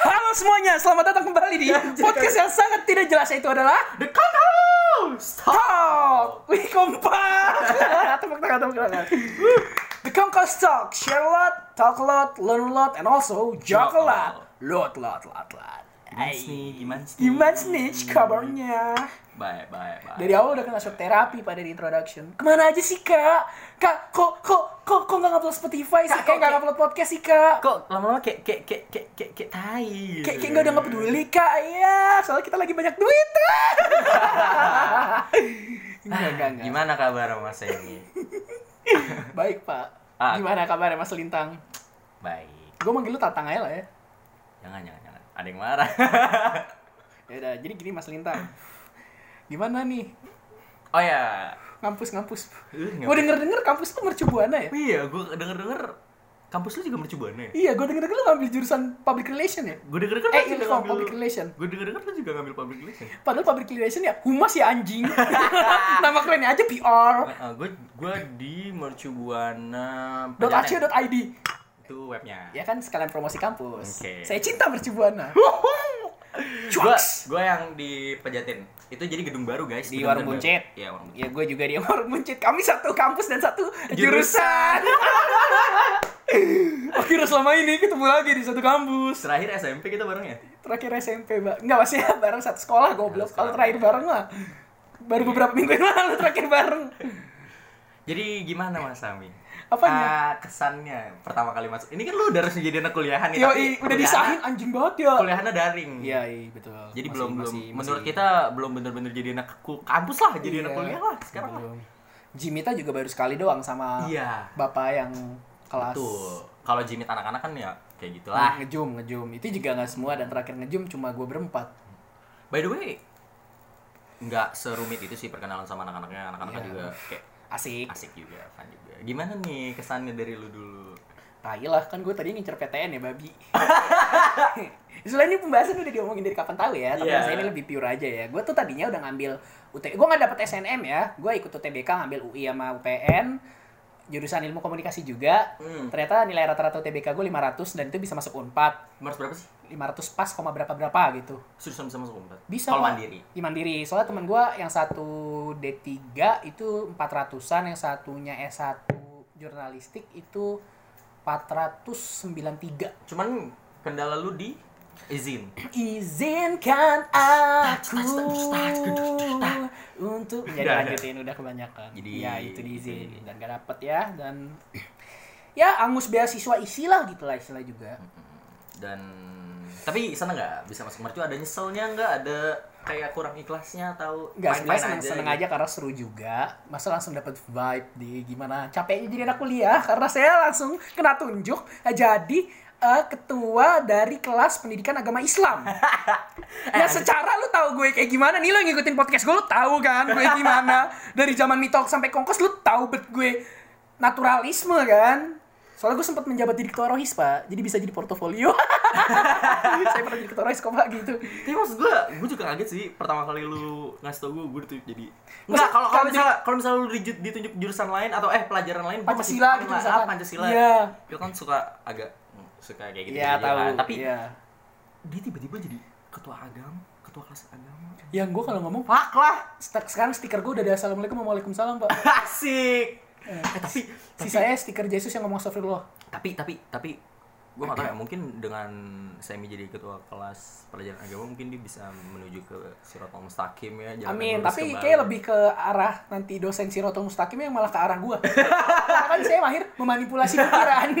Halo semuanya, selamat datang kembali di podcast yang sangat tidak jelas itu adalah The! Stop! Talk. Wih kompak. tepuk tangan, tepuk tangan. The Conquest Talk, share a lot, talk a lot, learn a lot, and also joke a lot. Lot, lot, lot, lot. Gimana sih? Gimana sih? Gimana nih kabarnya? Baik, baik, baik. Dari awal udah kena shock terapi pada di introduction. Ke mana aja sih kak? Kak, kok kok kok kok nggak upload Spotify sih? Kak, kok nggak upload podcast sih kak? Kok lama-lama kayak kayak kayak kayak kayak kayak tai. Kayak kayak nggak udah nggak peduli kak ya. Soalnya kita lagi banyak duit. enggak, enggak, enggak. Gimana kabar Mas ini? Baik pak. Ah. Gimana kabarnya Mas Lintang? Baik. Gue manggil lu Tatang aja lah ya. Jangan, jangan, jangan. Ada yang marah. Ya udah, jadi gini Mas Lintang. Gimana nih? oh ya. Ngampus ngampus. Eh, Gue denger denger kampus lu mercubuana ya? Iya, gue denger-denger kampus lu juga mercubuana ya? Iya, gue denger denger lu ngambil jurusan public relation ya? Gue denger-denger Eh, ilmu public relation. Gue denger-denger lu juga ngambil public relation. Padahal public relation ya humas ya anjing. Nama kerennya aja PR. gue gue di mercubuana Dot Pejaten. .ac.id itu webnya. Ya kan sekalian promosi kampus. Oke. Saya cinta mercubuana. Cuaks. gue yang di Pejaten. Itu jadi gedung baru guys. Di bener-bener warung buncit. Iya warung buncit. Ya gue juga di Warung Buncit. Kami satu kampus dan satu Jurusan. jurusan. Akhirnya selama ini ketemu lagi di satu kampus. Terakhir SMP kita bareng ya. Terakhir SMP, Mbak. Enggak, maksudnya bareng satu sekolah goblok. Kalau terakhir bareng mah baru beberapa minggu yang lalu terakhir bareng. Jadi gimana Mas Sami? Apanya? Ah, kesannya pertama kali masuk. Ini kan lu udah resmi jadi anak kuliahan nih, Yo, tapi udah disahin anjing banget ya. Kuliahannya daring. Iya, iya betul. Jadi Masih- belum belum menurut masih- kita belum bener-bener jadi anak ku- kampus lah, jadi anak Iya, kuliah lah sekarang lah. belum. Jimita juga baru sekali doang sama Iya. bapak yang kelas Tuh, kalau Jimit anak-anak kan ya kayak gitulah. ngejum ngejum itu juga nggak semua dan terakhir ngejum cuma gue berempat By the way, nggak serumit itu sih perkenalan sama anak-anaknya. Anak-anaknya Iya. juga kayak asik asik juga, fun juga. Gimana nih kesannya dari lu dulu? tai lah kan gue tadi ngincer PTN ya babi Soalnya ini pembahasan udah diomongin dari kapan tahu ya, tapi Iya. saya ini lebih pure aja ya. Gue tuh tadinya udah ngambil UT, gue nggak dapet SNM ya, gue ikut UTBK ngambil UI sama UPN, jurusan ilmu komunikasi juga. Hmm. Ternyata nilai rata-rata UTBK gue 500 dan itu bisa masuk Unpad. Nomor berapa sih? 500 pas, koma berapa berapa gitu. Susah bisa masuk empat. Bisa Kalau mandiri. Di Mandiri. Soalnya teman gua yang satu D3 itu 400-an, yang satunya S1 jurnalistik itu 493. Cuman kendala lu di izin. Izinkan aku untuk jadi lanjutin udah kebanyakan. Jadi- ya itu diizin jadi- dan gak dapet ya dan ya angus beasiswa isi lah gitu lah istilah juga. Dan tapi sana nggak bisa masuk mercu ada nyeselnya nggak ada kayak kurang ikhlasnya atau Enggak, main-main seneng, seneng gitu. aja karena seru juga. Masa langsung dapat vibe di gimana capeknya jadi anak kuliah karena saya langsung kena tunjuk eh, jadi eh, ketua dari kelas pendidikan agama Islam. ya secara lu tahu gue kayak gimana nih lo yang ngikutin podcast gue lu tahu kan gue gimana dari zaman mitok sampai kongkos lu tahu bet gue naturalisme kan. Soalnya gue sempat menjabat jadi ketua rohis pak, jadi bisa jadi portofolio. saya pernah jadi ketua rohis kok pak gitu. Tapi maksud gue, gue juga kaget sih pertama kali lu ngasih tau gue, gue ditunjuk jadi Enggak, kalau kalau misalnya kalau misalnya lu diju- ditunjuk jurusan lain atau eh pelajaran lain Pancasila gitu. Ah, Pancasila. Iya. Itu kan suka agak suka kayak gitu. Iya tahu. Tapi Iya. dia tiba-tiba jadi ketua agama, ketua kelas agama. Yang gue kalau ngomong Fuck lah. Sekarang stiker gue udah ada assalamualaikum waalaikumsalam pak. Asik. Eh, tapi Sisanya stiker Yesus yang ngomong astagfirullah. tapi tapi tapi gue gak tau ya mungkin dengan Semi jadi ketua kelas pelajaran agama mungkin dia bisa menuju ke siratul mustaqim ya jalan Amin. Tapi kembali. kayak lebih ke arah nanti dosen Sirotol Mustaqim yang malah ke arah gue. Karena kan saya mahir memanipulasi pikiran.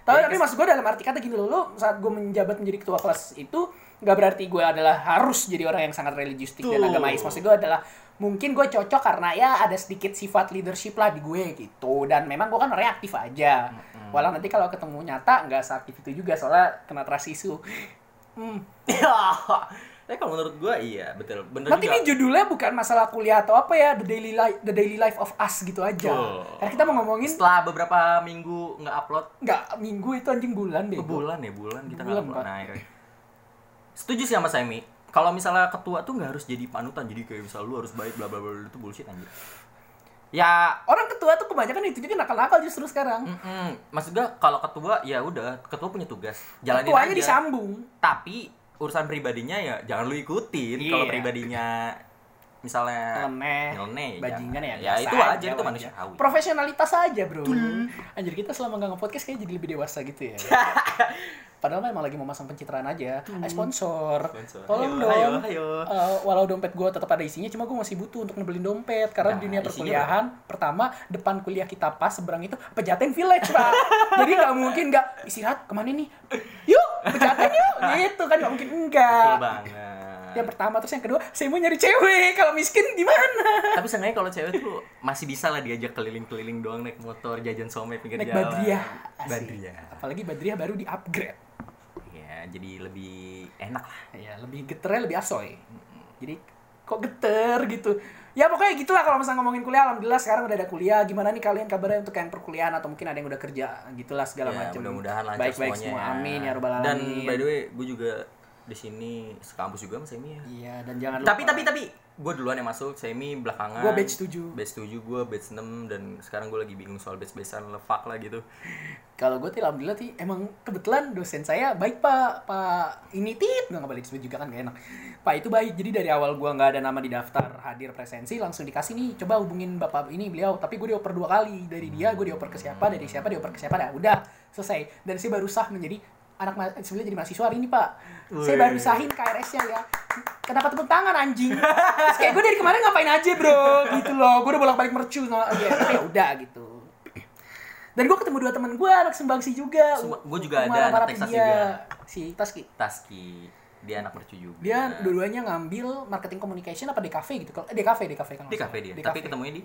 Tapi, tapi maksud gue dalam arti kata gini loh, lo saat gue menjabat menjadi ketua kelas itu nggak berarti gue adalah harus jadi orang yang sangat religiustik dan agamais. Maksud gue adalah mungkin gue cocok karena ya ada sedikit sifat leadership lah di gue gitu. Dan memang gue kan orangnya aktif aja. Walau nanti kalau ketemu nyata nggak seaktif itu juga soalnya kena trust. Hmm. Tapi kalau menurut gue iya betul bener Nanti juga. ini judulnya bukan masalah kuliah atau apa ya, the daily life, the daily life of us gitu aja. Betul. Karena kita mau ngomongin Setelah beberapa minggu nggak upload nggak minggu itu anjing bulan deh. bulan ya bulan kita nggak upload. Nah. Setuju sih sama Semi. Kalau misalnya ketua tuh nggak harus jadi panutan, jadi kayak misal lu harus baik bla bla bla itu bullshit anjir. Ya Orang ketua tuh kebanyakan itu juga nakal-nakal justru sekarang. Mm-mm. Maksud gue kalau ketua ya udah ketua punya tugas jalanin Ketuanya aja. disambung. Tapi urusan pribadinya ya jangan lu ikutin. Kalau Iya. pribadinya misalnya Nyeleneh, nyeleneh, bajingan ya. ya biasa itu aja itu wajar. manusiawi. Profesionalitas aja, Bro. Anjir kita selama nggak nge-podcast kayak jadi lebih dewasa gitu ya. Padahal mah emang lagi mau masang pencitraan aja. Eh, sponsor. Sponsor. Tolong Ayo, dong. ayo, ayo. Eh, walau dompet gue tetap ada isinya, cuma gue masih butuh untuk ngebelin dompet karena Nah, di dunia isinya perkuliahan pertama depan kuliah kita pas seberang itu pejaten village pak. Jadi nggak mungkin nggak istirahat ke mana nih? Yuk pejaten yuk gitu kan nggak mungkin enggak. Betul banget. Yang pertama terus yang kedua saya mau nyari cewek kalau miskin gimana? Tapi seenggaknya kalau cewek tuh masih bisa lah diajak keliling-keliling doang naik motor jajan somai pinggir Naik jalan. Badriah. Asik. Badriah. Apalagi Badriah baru di upgrade. Ya, jadi lebih enak lah. Ya lebih geternya lebih asoy. Jadi kok geter gitu. Ya pokoknya gitulah kalau misalnya ngomongin kuliah alhamdulillah sekarang udah ada kuliah. Gimana nih kalian kabarnya untuk yang perkuliahan atau mungkin ada yang udah kerja gitulah segala Ya, macam. mudah-mudahan lancar Baik-baik semuanya. semua. ya. Amin ya robbal alamin. Dan by the way, gue juga di sini sekampus juga sama Semi ya. Iya, dan jangan lupa. Tapi tapi tapi gue duluan yang masuk, Semi belakangan. Gua batch 7. Batch 7 gue batch 6 dan sekarang gue lagi bingung soal batch-batchan lefak lah gitu. Kalau gue tuh alhamdulillah sih emang kebetulan dosen saya baik pak pak ini tit nggak balik disebut juga kan gak enak pak itu baik jadi dari awal gue nggak ada nama di daftar hadir presensi langsung dikasih nih coba hubungin bapak ini beliau tapi gue dioper dua kali dari dia gue dioper ke siapa dari siapa dioper ke siapa dah udah selesai dan saya baru sah menjadi anak ma- sebenarnya jadi mahasiswa hari ini pak saya Wih. baru sahin KRS-nya ya kenapa tepuk tangan anjing Terus kayak gue dari kemarin ngapain aja bro gitu loh gue udah bolak balik mercu sama ya, tapi ya udah gitu dan gue ketemu dua teman gue anak sumbangsi juga gua juga ada anak. Texas juga. si Taski Taski, dia anak mercu juga. dia dua-duanya ngambil marketing communication apa DKV gitu kalau eh, DKV DKV kan di kafe dia. Tapi ketemunya di,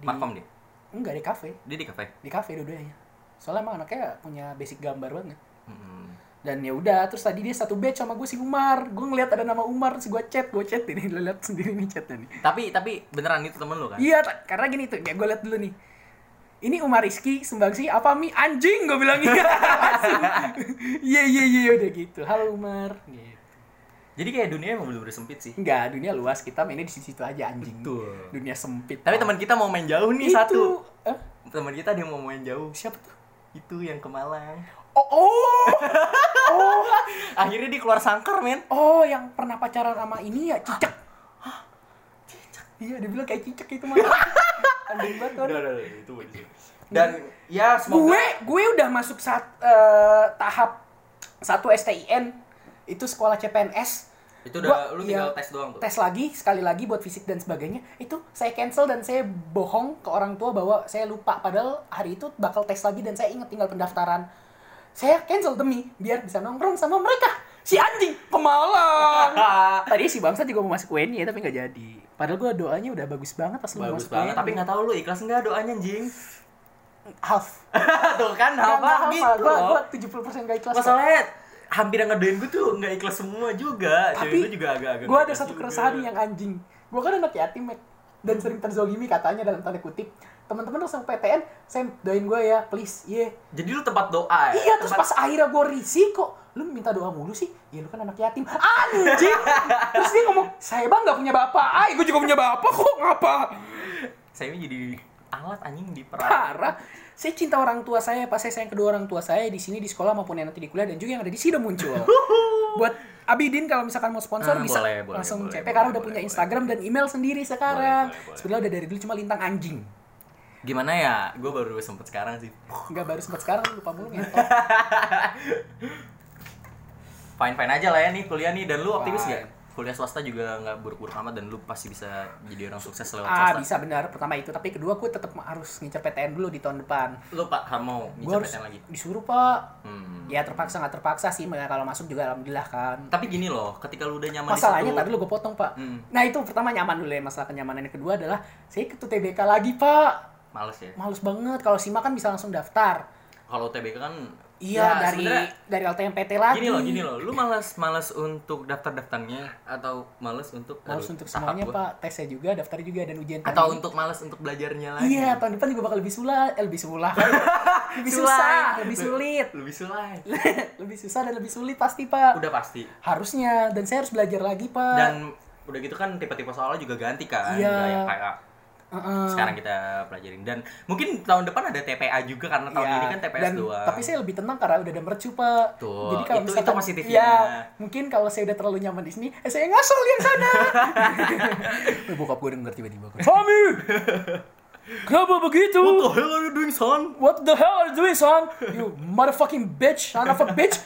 Markom dia. enggak DKV Dia di kafe. DKV dua-duanya soalnya emang anaknya punya basic gambar banget Mm-mm. Dan ya udah terus tadi dia satu batch sama gue si Umar gue ngeliat ada nama Umar terus gue chat gue chat ini lo lihat sendiri nih chatnya nih Tapi tapi beneran itu temen lu kan? Iya, karena gini tuh, ya gue liat dulu nih. Ini Umar Rizky Sumbangsi apa mi anjing gue bilang iya. Iya iya iya udah gitu. Halo Umar. Gitu. Jadi kayak dunia emang bener-bener sempit sih. Enggak, dunia luas kita mainnya di situ aja anjing. Betul. Dunia sempit. Tapi teman kita mau main jauh nih itu. satu. Eh, Teman kita dia mau main jauh. siapa tuh? Itu yang ke Malang. Oh, oh, oh, Akhirnya dia keluar sangkar, men. oh, yang pernah pacaran sama ini ya cicak. Iya, dia bilang kayak cicak itu mah. Anjing banget kan. itu Dan ya semoga gue gue udah masuk saat eh, tahap satu STIN itu sekolah CPNS itu udah Gua- lu tinggal iya, tes doang tuh. tes lagi sekali lagi buat fisik dan sebagainya itu saya cancel dan saya bohong ke orang tua bahwa saya lupa padahal hari itu bakal tes lagi dan saya ingat tinggal pendaftaran saya cancel demi biar bisa nongkrong sama mereka si anjing pemalang tadi si bangsa juga mau masuk UNY ya tapi nggak jadi padahal gue doanya udah bagus banget pas lu Bagus masuk banget, UNY. tapi nggak tahu lu ikhlas nggak doanya anjing. half tuh kan apa nggak gitu gue loh. gue 70% gak ikhlas. Masalahnya hampir yang ngedoain gue tuh nggak ikhlas semua juga. tapi lu juga agak-agak gue ada satu keresahan yang anjing gue kan anak yatim dan sering terzolimi katanya dalam tanda kutip teman-teman langsung PTN saya doain gue ya please iya. Jadi lu tempat doa ya? iya terus Tempat- pas akhirnya gue risih kok lu minta doa mulu sih? Ya lu kan anak yatim. Anjing! Terus dia ngomong saya bang nggak punya bapak ay gue juga punya bapak kok ngapa? Saya jadi alat anjing di perang. parah. Saya cinta orang tua saya pas saya sayang kedua orang tua saya di sini di sekolah maupun yang nanti di kuliah dan juga yang ada di sini udah muncul. Buat Abidin kalau misalkan mau sponsor Ah, bisa boleh, boleh, langsung boleh, CP boleh, karena udah boleh, punya boleh. Instagram dan email sendiri sekarang. Boleh, boleh, boleh. sebenarnya udah dari dulu cuma lintang anjing Gimana ya? Gue baru sempet sekarang sih. nggak baru sempat sekarang lupa mulu ngentot Fine fine aja lah ya nih kuliah nih. Dan lu optimis Fine. gak? Kuliah swasta juga nggak buruk-buruk amat dan lu pasti bisa jadi orang sukses lewat ah swasta. bisa benar pertama itu tapi kedua gue tetap harus ngincer PTN dulu di tahun depan Lu pak mau gue ngincer PTN lagi. disuruh pak Hmm. ya terpaksa nggak terpaksa sih makanya kalau masuk juga alhamdulillah kan Tapi gini loh, ketika lu udah nyaman masalahnya di situ, tadi lu gue potong pak Hmm. nah itu pertama nyaman dulu ya masalah kenyamanan yang kedua adalah saya ke TBK lagi pak males ya. males banget kalau SIMA kan bisa langsung daftar Kalau TBK kan iya ya, dari dari LTMPT lagi Gini loh, gini loh. Lu malas malas untuk daftar-daftarnya atau malas untuk aduh, untuk semuanya gua. pak tesnya juga daftar juga dan ujian Atau tadi. untuk malas untuk belajarnya lagi. iya tahun depan juga bakal lebih sulit eh, lebih sulah lebih susah lebih sulit Lebih sulai. lebih susah dan lebih sulit pasti pak Udah pasti. harusnya dan saya harus belajar lagi pak Dan udah gitu kan tipe-tipe soalnya juga ganti kan. Iya. Kayak Sekarang kita pelajarin dan mungkin tahun depan ada TPA juga karena tahun Iya, ini kan TPS dan, doang Tapi saya lebih tenang karena udah ada mercu, Pak. Tuh, Jadi kalau itu- misalkan itu positifnya. Ya, mungkin kalau saya udah terlalu nyaman di sini, eh saya ngasal yang sana. Eh, bokap gue denger tiba-tiba. Tommy! Kenapa begitu? What the hell are you doing son? What the hell are you doing, son? You motherfucking bitch, son of a bitch.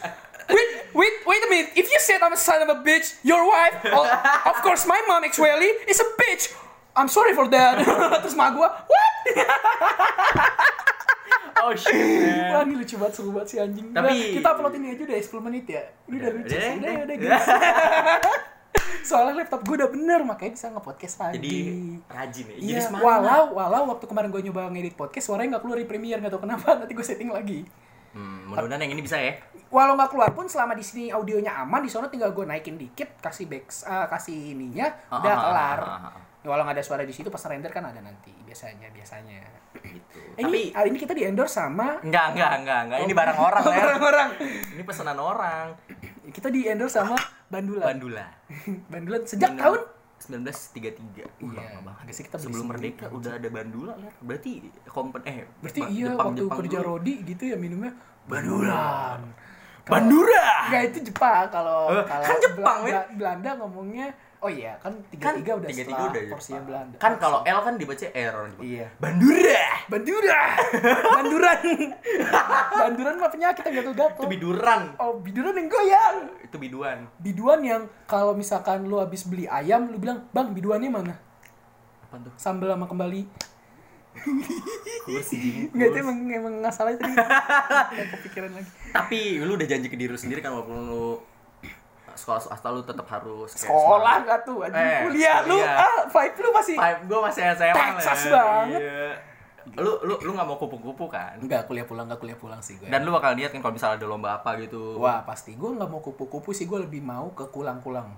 Wait, wait, wait a minute. If you said I'm a son of a bitch, your wife, oh, of course my mom actually is a bitch. I'm sorry for that. Terus mak gua, what? Oh shit man. Wah ini lucu banget, seru banget si anjing. Tapi- Udah, kita upload ini aja udah 10 menit ya. Ini udah lucu Udah, sih. udah, Udah, udah, gitu. Soalnya laptop gue udah bener, makanya bisa nge-podcast lagi. Jadi rajin ya. Jadi Iya, semangat. walau walau waktu kemarin gue nyoba ngedit podcast suaranya nggak keluar di Premiere nggak tahu kenapa nanti gue setting lagi. Hmm, mudah-mudahan yang ini bisa ya. Walau nggak keluar pun selama di sini audionya aman di sana tinggal gue naikin dikit kasih back eh, kasih ininya Ah, udah ah, kelar. Ah, ah, ah. Ya, walau nggak ada suara di situ pas render kan ada nanti biasanya biasanya. Gitu. Eh, Tapi ini, hari ini kita di endorse sama enggak enggak enggak enggak ini barang orang ya. orang-orang. Ini pesanan orang. Kita di endorse sama Bandulan. Bandula. Bandulan sejak Bener. tahun 1933. Uh, Iya, lama banget. kita Sebelum merdeka udah ada Bandula lah. Berarti kompen eh berarti Jepang- iya Jepang- waktu Jepang kerja dulu. Rodi gitu ya minumnya Bandulan. Bandura. Enggak itu Jepang kalau kalau kan Jepang, Bela- Belanda ngomongnya oh iya kan tiga Kan tiga udah 33 setelah udah porsinya Belanda. Kan kalau L kan dibaca R orang Jepang. Iya. Bandura. Bandura, banduran, banduran mah penyakit yang gatel-gatel. Itu biduran. Oh biduran yang goyang. Itu biduan. Biduan yang kalau misalkan lu habis beli ayam, lu bilang bang biduannya mana? Apa tuh? Sambal sama kembali. Kurs jing. Enggak itu emang emang nggak salah tadi. Nggak kepikiran lagi. Tapi lu udah janji ke diri lu sendiri kan walaupun lu sekolah swasta lu tetap harus Sekolah nggak tuh? Anjing Eh, kuliah lu ah vibe lu masih. Vibe gue masih SMA Texas lah. banget. Iya. Lu lu lu nggak mau kupu-kupu kan? Enggak kuliah pulang nggak kuliah pulang sih gue. Dan lu bakal lihat kan kalau misalnya ada lomba apa gitu. Wah pasti gue nggak mau kupu-kupu sih gue lebih mau ke kulang-kulang.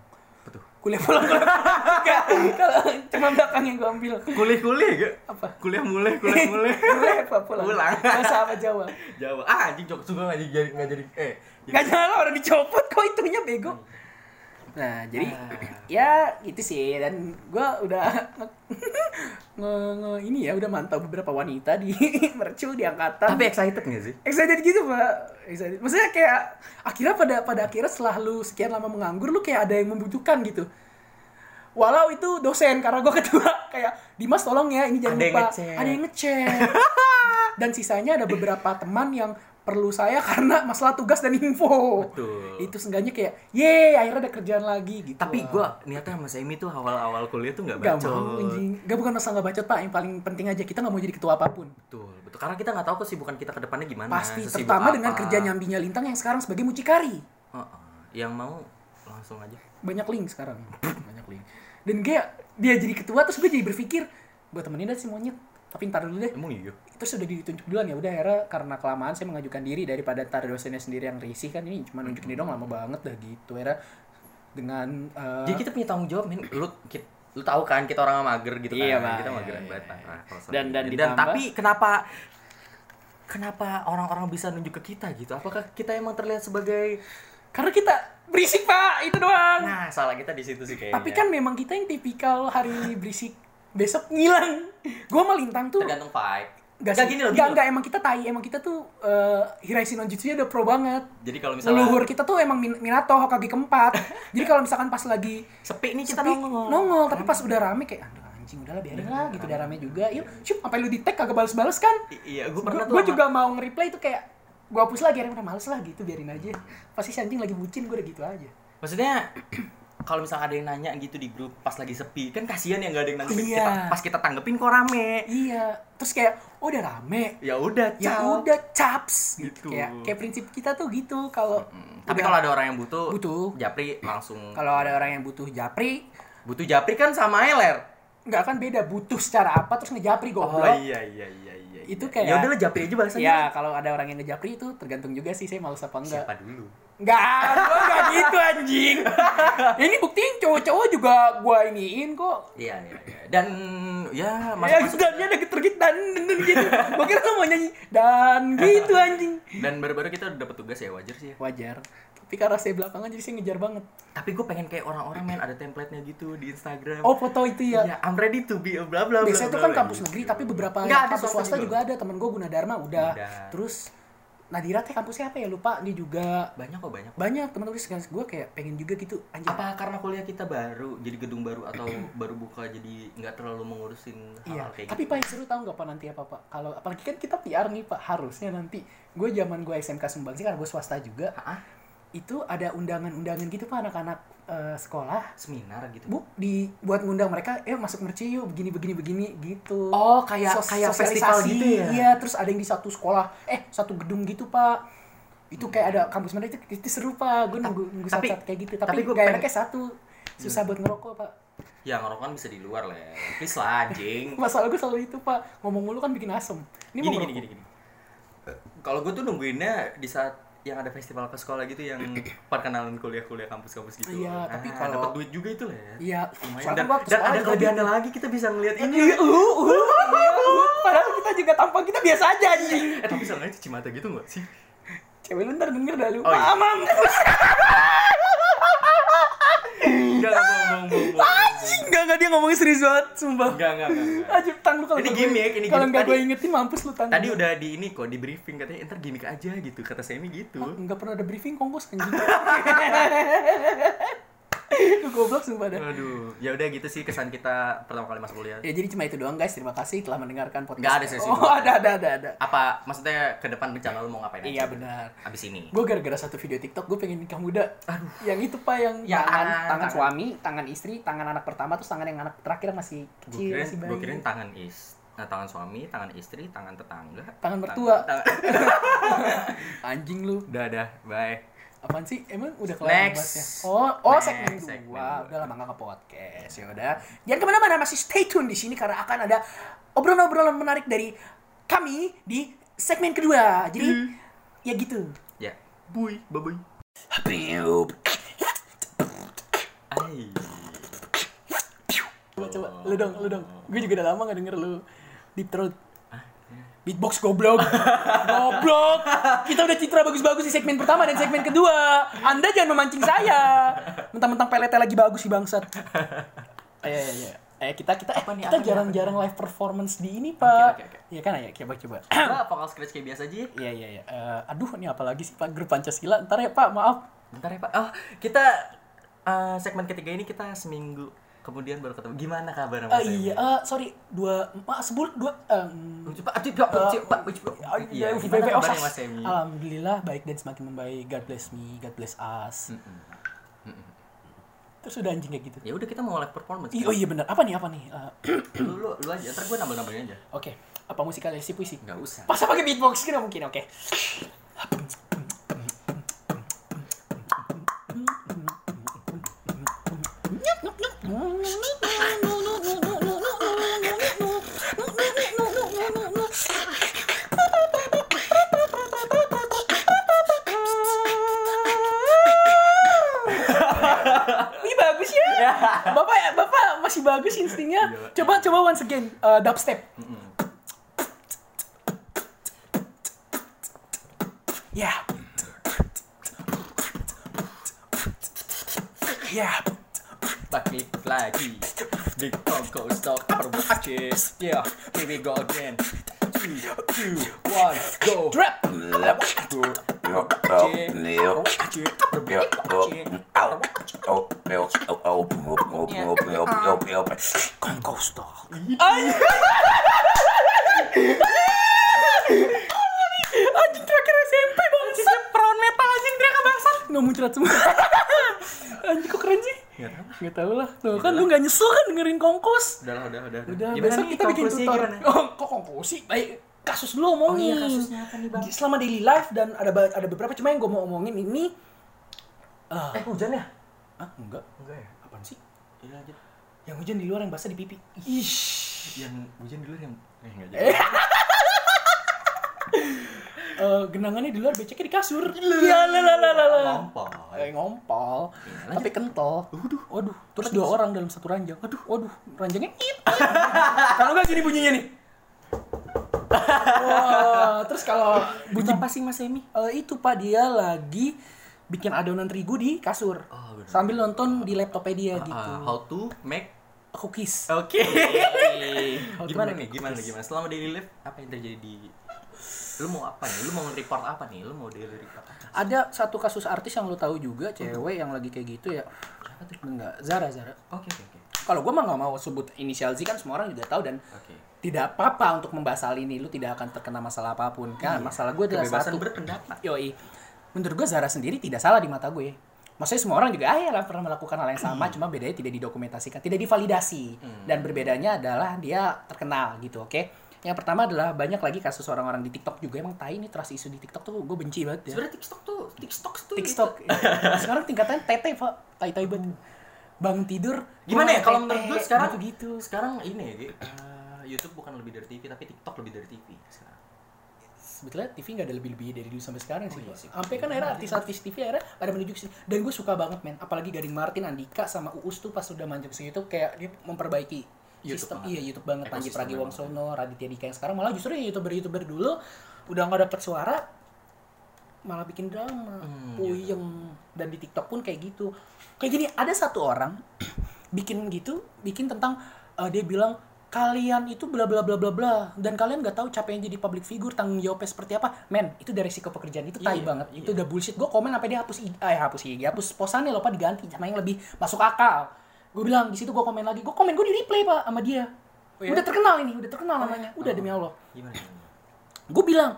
Tuh? Kuliah pulang kuliah. Kalau cuma belakang yang gue ambil. Kuliah-kuliah gak? Apa? Kuliah mulai, kuliah mulai. Kuliah apa pulang? Pulang. Bahasa apa Jawa? Jawa. Ah anjing cok suka nggak jadi nggak jadi eh. jadi- Gak nyala orang dicopot kok itunya bego. Nah, jadi Ah. ya gitu sih dan gua udah nge, nge ini ya udah mantau beberapa wanita di mercu di angkatan. Tapi excited gak sih? excited gitu pak excited maksudnya kayak akhirnya pada pada akhirnya setelah lu sekian lama menganggur lu kayak ada yang membutuhkan gitu walau itu dosen karena gue ketua kayak Dimas tolong ya ini jangan Ada yang lupa ngechat. ada yang ngechat dan sisanya ada beberapa teman yang perlu saya karena masalah tugas dan info Betul. itu seenggaknya kayak ye akhirnya ada kerjaan lagi gitu Tapi gua niatnya sama Semi tuh awal-awal kuliah tuh nggak Gak bacot. mau anjing Gak bukan masalah gak bacot pak Yang paling penting aja Kita gak mau jadi ketua apa pun Betul, betul. Karena kita nggak tahu kesibukan kita ke depannya gimana. Pasti Terutama apa. dengan kerja nyambinya Lintang Yang sekarang sebagai mucikari Heeh. Yang mau langsung aja. Banyak link sekarang banyak link dan kayak dia jadi ketua terus gue jadi berpikir gue temenin dah si monyet tapi ntar dulu deh Emang iya. itu sudah ditunjuk duluan ya udah akhirnya karena kelamaan saya mengajukan diri daripada ntar dosennya sendiri yang risih kan ini cuma nunjukin ini dong lama banget dah gitu akhirnya dengan eh, Jadi kita punya tanggung jawab, men. Lu kit- lu tahu kan kita orang mager gitu Iya, kan. Pak. Kita Iya, mageran iya, banget. iya. Pak. Kalau soal Dan- dan dan ditambah- tapi kenapa kenapa orang-orang bisa nunjuk ke kita gitu? Apakah kita emang terlihat sebagai karena kita berisik pak itu doang Nah, salah kita di situ sih kayaknya. tapi kan memang kita yang tipikal hari berisik besok ngilang gue melintang tuh tergantung vibe. Gak, sih. gini loh, gini nggak, emang kita tai, emang kita tuh uh, Hiraishi no Jutsunya udah pro banget. Jadi kalau misalnya Leluhur kita tuh emang Min- Minato Hokage keempat. Jadi kalau misalkan pas lagi sepi nih kita sepi, nongol. nongol, tapi pas udah rame kayak aduh anjing udahlah biarin lah gitu udah rame juga. Yuk, cup sampai lu di tag kagak balas-balas kan? I- iya, gue pernah tuh Gue juga mau nge-reply itu kayak gue hapus lagi, akhirnya udah males lah gitu biarin aja. Pasti si anjing lagi bucin gue udah gitu aja. Maksudnya kalau misalnya ada yang nanya gitu di grup pas lagi sepi, kan kasihan ya nggak ada yang nanggepin. Iya. Kita, pas kita tanggepin kok rame. Iya, terus kayak oh udah rame. Ya udah, Ya udah caps Gitu. gitu. Kayak kayak prinsip kita tuh gitu kalau Hmm, Tapi kalau ada orang yang butuh, Butuh. Japri langsung. kalau ada orang yang butuh japri Butuh Japri kan sama Eler. nggak kan beda butuh secara apa terus ngejapri goblok. Oh iya iya iya. Itu iya. kayak- Ya udahlah Japri aja bahasanya. Ya kalau ada orang yang ngejapri itu tergantung juga sih saya males apa enggak. Siapa dulu? Enggak, gua enggak gitu anjing. ini buktiin cowok-cowok juga gua iniin kok. Iya iya iya. Dan ya Ya, masuk masuk dannya ada tergit dan, dan, dan gitu. Gua kira lu mau nyanyi dan gitu anjing. dan baru-baru kita udah dapat tugas ya wajar sih ya. Wajar. Tapi karena saya belakangan jadi saya ngejar banget. Tapi gue pengen kayak orang-orang men ada template-nya gitu di Instagram. Oh foto itu ya. Iya, I'm ready to be bla bla bla. Biasanya itu kan kampus gitu. negeri tapi beberapa Nggak, ada kampus swasta juga ada. Temen gue Gunadarma udah. Udah. Terus Nadira teh kampusnya apa ya lupa dia juga banyak kok banyak. banyak teman teman gue kayak pengen juga gitu anjir Apa karena kuliah kita baru jadi gedung baru atau baru buka jadi nggak terlalu mengurusin Iya, hal-hal kayak tapi gitu. pak yang seru tau nggak pak nanti apa pak? Kalau apalagi kan kita PR nih pak, harusnya nanti gue zaman gue SMK Sumbangsi karena gue swasta juga, Hah? Itu ada undangan-undangan gitu pak anak-anak eh, sekolah, Seminar gitu. bu di buat ngundang mereka, eh masuk merci yuk begini begini begini gitu. Oh, kayak- Sos- kayak sosialisasi. festival gitu ya? Iya, terus ada yang di satu sekolah, eh satu gedung gitu pak. Itu kayak ada kampus mana itu, itu seru pak. Gue nunggu nunggu tapi- saat-saat kayak gitu. tapi Tapi, pengen- enaknya satu, susah buat ngerokok pak. Ya ngerokok kan bisa di luar lah. Please lah anjing. Masalah gue selalu itu pak, ngomong mulu kan bikin asem. Ini gini mau gini gini gini. Kalau gue tuh nungguinnya di saat yang ada festival ke sekolah gitu yang perkenalan kuliah-kuliah kampus-kampus gitu. Iya, tapi kalau- dapat duit juga itu lah ya. Iya, Lumayan. Dan, dan ada kelebihannya lagi kita bisa ngeliat ini. Iya, uh, uh, iya, uh. Padahal kita juga tampang kita biasa aja anjing. Eh tapi soalnya cuci mata gitu gak sih? Cewek lu ntar denger dah lu. Oh, iya. Mamam. Enggak, enggak, bohong, bohong, bohong. Anjing, enggak enggak dia ngomongin serius banget, sumpah. Enggak, enggak, enggak. Anjing tang lu kalau Ini gimmick, ini Kalau enggak gue ingetin mampus lu tang. Tadi udah di ini kok di briefing katanya ntar gimmick aja gitu kata Semi gitu. enggak pernah ada briefing kongkos anjing. Goblok sumpah dah. Aduh, ya udah gitu sih kesan kita pertama kali masuk kuliah. Ya jadi cuma itu doang guys. Terima kasih telah mendengarkan podcast. Nggak ada sesi Oh, dua. ada ada ada ada. Apa maksudnya ke depan rencana lu mau ngapain Iya aja? benar. Abis ini. Gue gara-gara satu video TikTok gue pengen nikah muda. Aduh. Yang itu pak yang Yang tangan, tangan- tangan tangan. suami, tangan istri, tangan anak pertama, terus tangan yang anak terakhir masih kecil, kirain, masih bayi. gue kirain tangan is, nah, tangan suami, tangan istri, tangan tetangga, Tangan mertua. tangan- Anjing lu. udah, bye. Apaan sih? Emang udah kelar Next. ngebahasnya? Oh, oh Next, segmen segmen dua. dua. Udah lama nggak ke podcast. Ya udah. Jangan ke mana-mana, masih stay tune di sini karena akan ada obrolan-obrolan menarik dari kami di segmen kedua. Jadi Hmm. ya gitu. Ya, bui, babuy. Ay. Coba, coba, lu dong, lu dong. Gue juga udah lama gak denger lu deep throat. Beatbox goblok. goblok. Kita udah citra bagus-bagus di segmen pertama dan segmen kedua. Anda jangan memancing saya. Mentang-mentang peletnya lagi bagus sih bangsat. Ayo, ayo, ayo. Eh kita kita eh, Apa nih, kita apa jarang-jarang live performance di ini, Pak. oke, oke. Iya kan ya, coba coba. Gua vokal scratch kayak biasa aja ya. Iya, iya, iya. Eh, aduh, ini apa lagi sih, Pak? Grup Pancasila. Ntar ya, Pak, maaf. Bentar ya Pak. Oh, kita eh, segmen ketiga ini kita seminggu kemudian baru ketemu. Gimana kabar Eh, Mas Emi? iya, eh, sorry. Dua, ma, sebul, dua, eh, aduh, Pak, Eh, Pak, Pak. Iya, ya, gimana kabarnya Sas. Mas Emi? Alhamdulillah baik dan semakin membaik. God bless me, God bless us. Mm-mm. Terus udah anjing kayak gitu. Ya udah kita mau live performance. Ih, oh iya benar. Apa nih? Apa nih? Eh, lu, lu, lu aja, ntar gue nambah-nambahin aja. Oke. Apa musikalisasi puisi? Enggak usah. Pas pakai beatbox kira mungkin. Oke. Ini once again uh, dubstep. Mm-hmm. Yeah. Yeah. Back me flaggy. Big Funko stock out of watches. Yeah, here we go again. Three, two, one, go. Drip. Kongko Stock. Anjing terakhir SMP bangsa. Perawan metal anjing teriak bangsa. Nggak muncrat semua. anjing kok keren sih? Nggak tahu lah. Tuh kan lu nggak nyesel kan dengerin kongkos. Udah lah, udah, udah. Udah, besok kita bikin tutor. Oh, kok konklusi? Baik, kasus dulu omongin. Oh iya, kasusnya apa nih, Bang? Selama daily life dan ada ada beberapa cuma yang gue mau omongin ini ah Eh, hujan ya? ah, enggak. Enggak ya? Apaan sih? Iya lanjut. Yang hujan di luar yang basah di pipi. Ish. Yang hujan dulu yang eh enggak jadi. Eh, genangannya di luar beceknya di kasur. Iya lah lah lah lah. Ngompol. Eh, ngompol. Iya, Tapi kental. Waduh. Waduh. Terus dua orang dalam satu ranjang. Aduh. Waduh. Ranjangnya it. kalau nggak gini bunyinya nih. Wah, terus kalau bunyi apa sih Mas Emi? Eh, itu Pak dia lagi bikin adonan terigu di kasur Oh, bener. sambil nonton di laptopnya dia gitu Ah, how to make cookies Oke. To gimana nih? Gimana gimana? Selama daily life apa yang terjadi di lu mau apa nih? Lu mau report apa nih? Lu mau daily report apa? ada satu kasus artis yang lu tahu juga cewek yang lagi kayak gitu ya enggak Zara Zara Oke oke oke. kalau gue mah nggak mau sebut inisial Z kan semua orang juga tahu dan Oke. Tidak apa-apa untuk membahas hal ini. Lu tidak akan terkena masalah apa pun kan? Masalah gue adalah Kebebasan satu. berpendapat. yoi. Menurut gue Zara sendiri tidak salah di mata gue. Maksudnya semua orang juga ah ya pernah melakukan hal yang sama cuma bedanya tidak didokumentasikan tidak divalidasi. Dan berbedanya adalah dia terkenal gitu oke? Yang pertama adalah banyak lagi kasus orang-orang di TikTok juga. Emang tai nih trust isu di TikTok tuh gue benci banget ya. Sebenarnya TikTok tuh TikTok tuh TikTok sekarang tingkatannya tete pak. Tai tai banget. Bangun tidur Gimana ya? kalau menurut gue sekarang gitu, gitu. Sekarang ini ya, eh, YouTube bukan lebih dari TV tapi TikTok lebih dari TV sekarang. sebetulnya TV nggak ada lebih-lebih dari dulu sampai sekarang sih. iya sih. Sampai kan era artis-artis TV akhirnya pada menunjuk sini. Dan gue suka banget men, apalagi Gading Martin, Andika sama Uus tuh pas udah manjang segitu kayak dia memperbaiki YouTube sistem banget. iya YouTube banget Panji Pragiwaksono, Raditya Dika yang sekarang malah justru ya youtuber-youtuber dulu udah nggak dapet suara malah bikin drama, Hmm, puyeng dan di TikTok pun kayak gitu. Kayak gini ada satu orang bikin gitu, bikin tentang eh, dia bilang kalian itu bla bla bla bla bla. Dan kalian nggak tahu capeknya jadi public figure tanggung jawabnya seperti apa. Men itu dari resiko pekerjaan. Itu tai Iya, banget. iya. itu udah bullshit. Gue komen sampai dia hapus eh hapus IG hapus posannya loh pak. Diganti sama yang lebih masuk akal. Gue bilang di situ gue komen lagi. Gue komen gue di replay pak sama dia. Oh, iya? udah terkenal ini udah terkenal namanya. udah Oh. demi allah. Gimana? gimana? gue bilang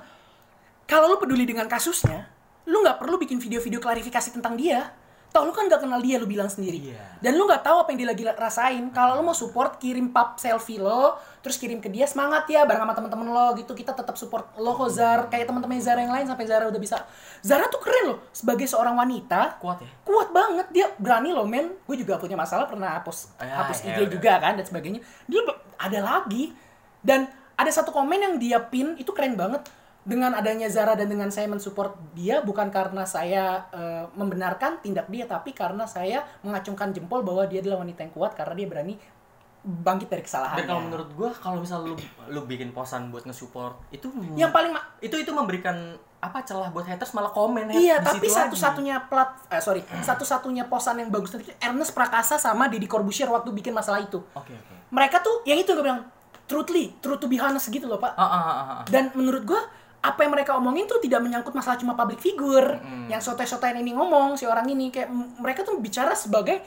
kalau lu peduli dengan kasusnya lu nggak perlu bikin video-video klarifikasi tentang dia Tau lu kan gak kenal dia lu bilang sendiri. Iya. dan lu nggak tahu apa yang dia lagi rasain. Kalau lu mau support kirim pap selfie lo terus kirim ke dia semangat ya bareng sama temen-temen lo gitu. Kita tetap support lo kok Zar. Kayak teman-teman Zara yang lain sampai Zara udah bisa. Zara tuh keren loh. Sebagai seorang wanita Kuat ya? kuat banget. Dia berani loh men. Gue juga punya masalah pernah hapus Ya, hapus ya IG udah. juga kan dan sebagainya. Dia ada lagi. Dan ada satu komen yang dia pin itu keren banget dengan adanya Zara dan dengan saya mensupport dia bukan karena saya eh, membenarkan tindak dia tapi karena saya mengacungkan jempol bahwa dia adalah wanita yang kuat karena dia berani bangkit dari kesalahannya Dan kalau menurut gua kalau misal lu lu bikin posan buat nge-support itu yang paling itu itu memberikan apa celah buat haters malah komen Iya, tapi satu-satunya plat, eh, sorry, satu-satunya posan yang bagus nanti itu Ernest Prakasa sama Deddy Corbuzier waktu bikin masalah itu. Oke oke. Mereka tuh, yang itu gue bilang, truthly, true to be honest gitu loh pak. Ah ah ah ah. Dan menurut gua apa yang mereka omongin tuh tidak menyangkut masalah cuma public figure. Yang sotoy-sotoyan ini ngomong, si orang ini kayak mereka tuh bicara sebagai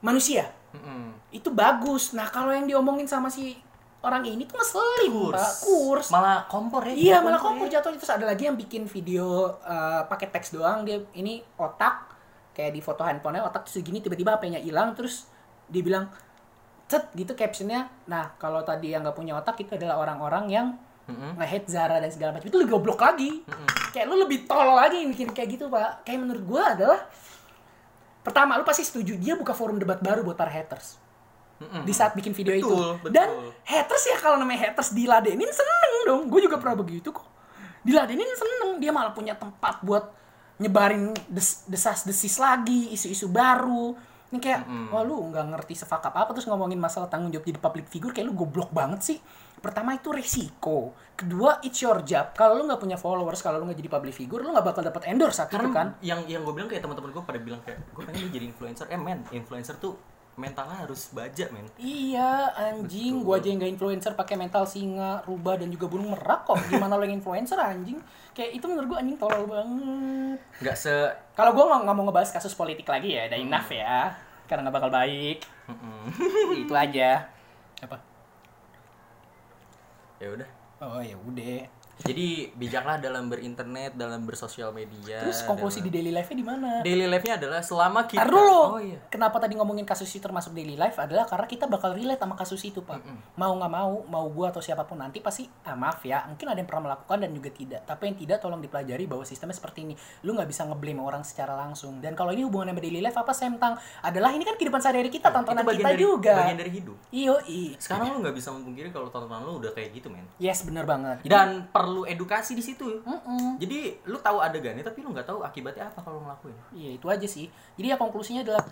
manusia. Mm-mm. Itu bagus. Nah kalau yang diomongin sama si orang ini tuh ngeselin pak, kurs. Malah kompor ya. Iya malah kompor kompor ya. jatuhnya terus ada lagi yang bikin video eh, pakai teks doang dia ini otak kayak di foto handphonenya otak tuh segini tiba-tiba HP-nya hilang terus dia bilang cet gitu captionnya nah kalau tadi yang nggak punya otak itu adalah orang-orang yang Mm-mm. nge-hate Zara dan segala macam itu lebih goblok lagi kayak lu lebih tolol lagi bikin kayak gitu pak kayak menurut gua adalah pertama lu pasti setuju dia buka forum debat baru buat para haters Mm-mm. di saat bikin video Betul, itu. betul. Dan haters ya kalau namanya haters diladenin seneng dong. Gue juga pernah begitu kok. Diladenin seneng. Dia malah punya tempat buat nyebarin des- desas-desis lagi, isu-isu baru. Ini kayak, wah lu nggak ngerti sefakap apa terus ngomongin masalah tanggung jawab jadi public figure kayak lu goblok banget sih. Pertama itu resiko. Kedua, it's your job. Kalau lu nggak punya followers, kalau lu nggak jadi public figure, lu nggak bakal dapat endorse saat itu kan. yang yang gue bilang kayak teman-teman gue pada bilang kayak gue pengen jadi influencer. Eh men, influencer tuh mentalnya harus baja men. Iya anjing, gua aja yang gak influencer pakai mental singa, rubah dan juga burung merak kok. Gimana lo yang influencer anjing? Kayak itu menurut gua anjing tolol banget. Nggak se Kalau gua nggak mau ngebahas kasus politik lagi ya, udah enough ya. Karena nggak bakal baik. Mm-mm. itu aja. Apa? ya udah. Oh ya udah. Jadi bijaklah dalam berinternet, dalam bersosial media. Terus konklusi dalam- di daily life-nya di mana? daily life-nya adalah selama kita Ntar dulu. Oh iya. Kenapa tadi ngomongin kasus itu termasuk daily life adalah karena kita bakal relate sama kasus itu, Pak. Mau nggak mau, mau gua atau siapa pun nanti pasti ah, maaf ya, mungkin ada yang pernah melakukan dan juga tidak. Tapi yang tidak tolong dipelajari bahwa sistemnya seperti ini. Lu nggak bisa ngeblame orang secara langsung. Dan kalau ini hubungan sama daily life apa Semtang? Adalah ini kan kehidupan sehari-hari kita, tontonan Itu bagian kita dari, juga. Bagian dari hidup. Iyo, i. Sekarang lu nggak bisa memungkiri kalau tontonan lu udah kayak gitu men. Yes, bener banget. Dan perlu edukasi di situ. Mm-mm. Jadi lu tahu adegannya tapi lu nggak tahu akibatnya apa kalau ngelakuin. Iya itu aja sih. Jadi ya konklusinya adalah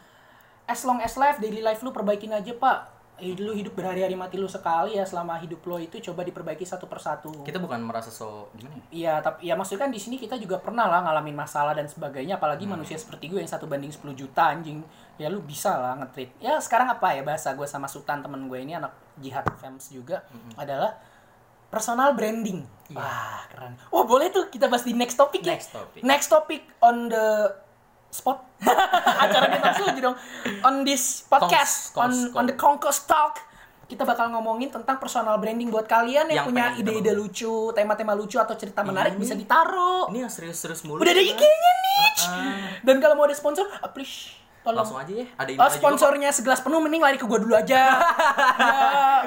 as long as life daily life lu perbaikin aja pak. eh, lu hidup berhari-hari mati lu sekali ya selama hidup lo itu coba diperbaiki satu persatu. Kita bukan merasa so gimana ya? Iya, tapi ya maksudnya kan di sini kita juga pernah lah ngalamin masalah dan sebagainya, apalagi manusia seperti gue yang satu banding 10 juta anjing. Ya lu bisa lah nge-treat. Ya sekarang apa ya bahasa gue sama Sultan temen gue ini anak jihad fans juga adalah personal branding. Wah, keren. Oh, boleh tuh kita bahas di next topic ya. Next topic. Next topic on the spot. Acara kita aja dong. On this podcast, Kongs, on kongs, on the Conquest Talk, kita bakal ngomongin tentang personal branding buat kalian yang, Yang punya ide-ide lucu, tema-tema lucu atau cerita menarik bisa ditaruh. Ini yang serius-serius mulu. Udah ada? IG-nya nih. Ah, Dan kalau mau ada sponsor, ah, please tolong. Langsung aja ya. Ada ini Oh, aja juga sponsornya segelas penuh mending lari ke gua dulu aja. ya,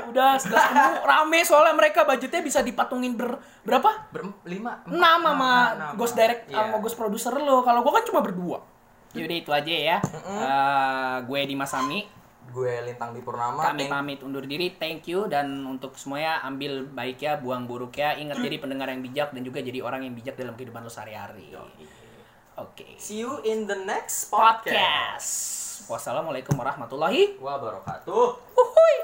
udah segelas penuh rame soalnya mereka budgetnya bisa dipatungin ber berapa? Ber- lima. enam sama ghost direct Iya. sama ghost producer lo. Kalau gua kan cuma berdua. Yaudah itu aja ya. Eh, gue Dimas Sami. Gue Lintang di Purnama. Kami Thank- pamit undur diri. Thank you dan untuk semuanya ambil baiknya, buang buruknya. Ingat jadi pendengar yang bijak dan juga jadi orang yang bijak dalam kehidupan lo sehari-hari. Oke. See you in the next podcast. Podcast. Wassalamualaikum warahmatullahi Wabarakatuh. Uhuy.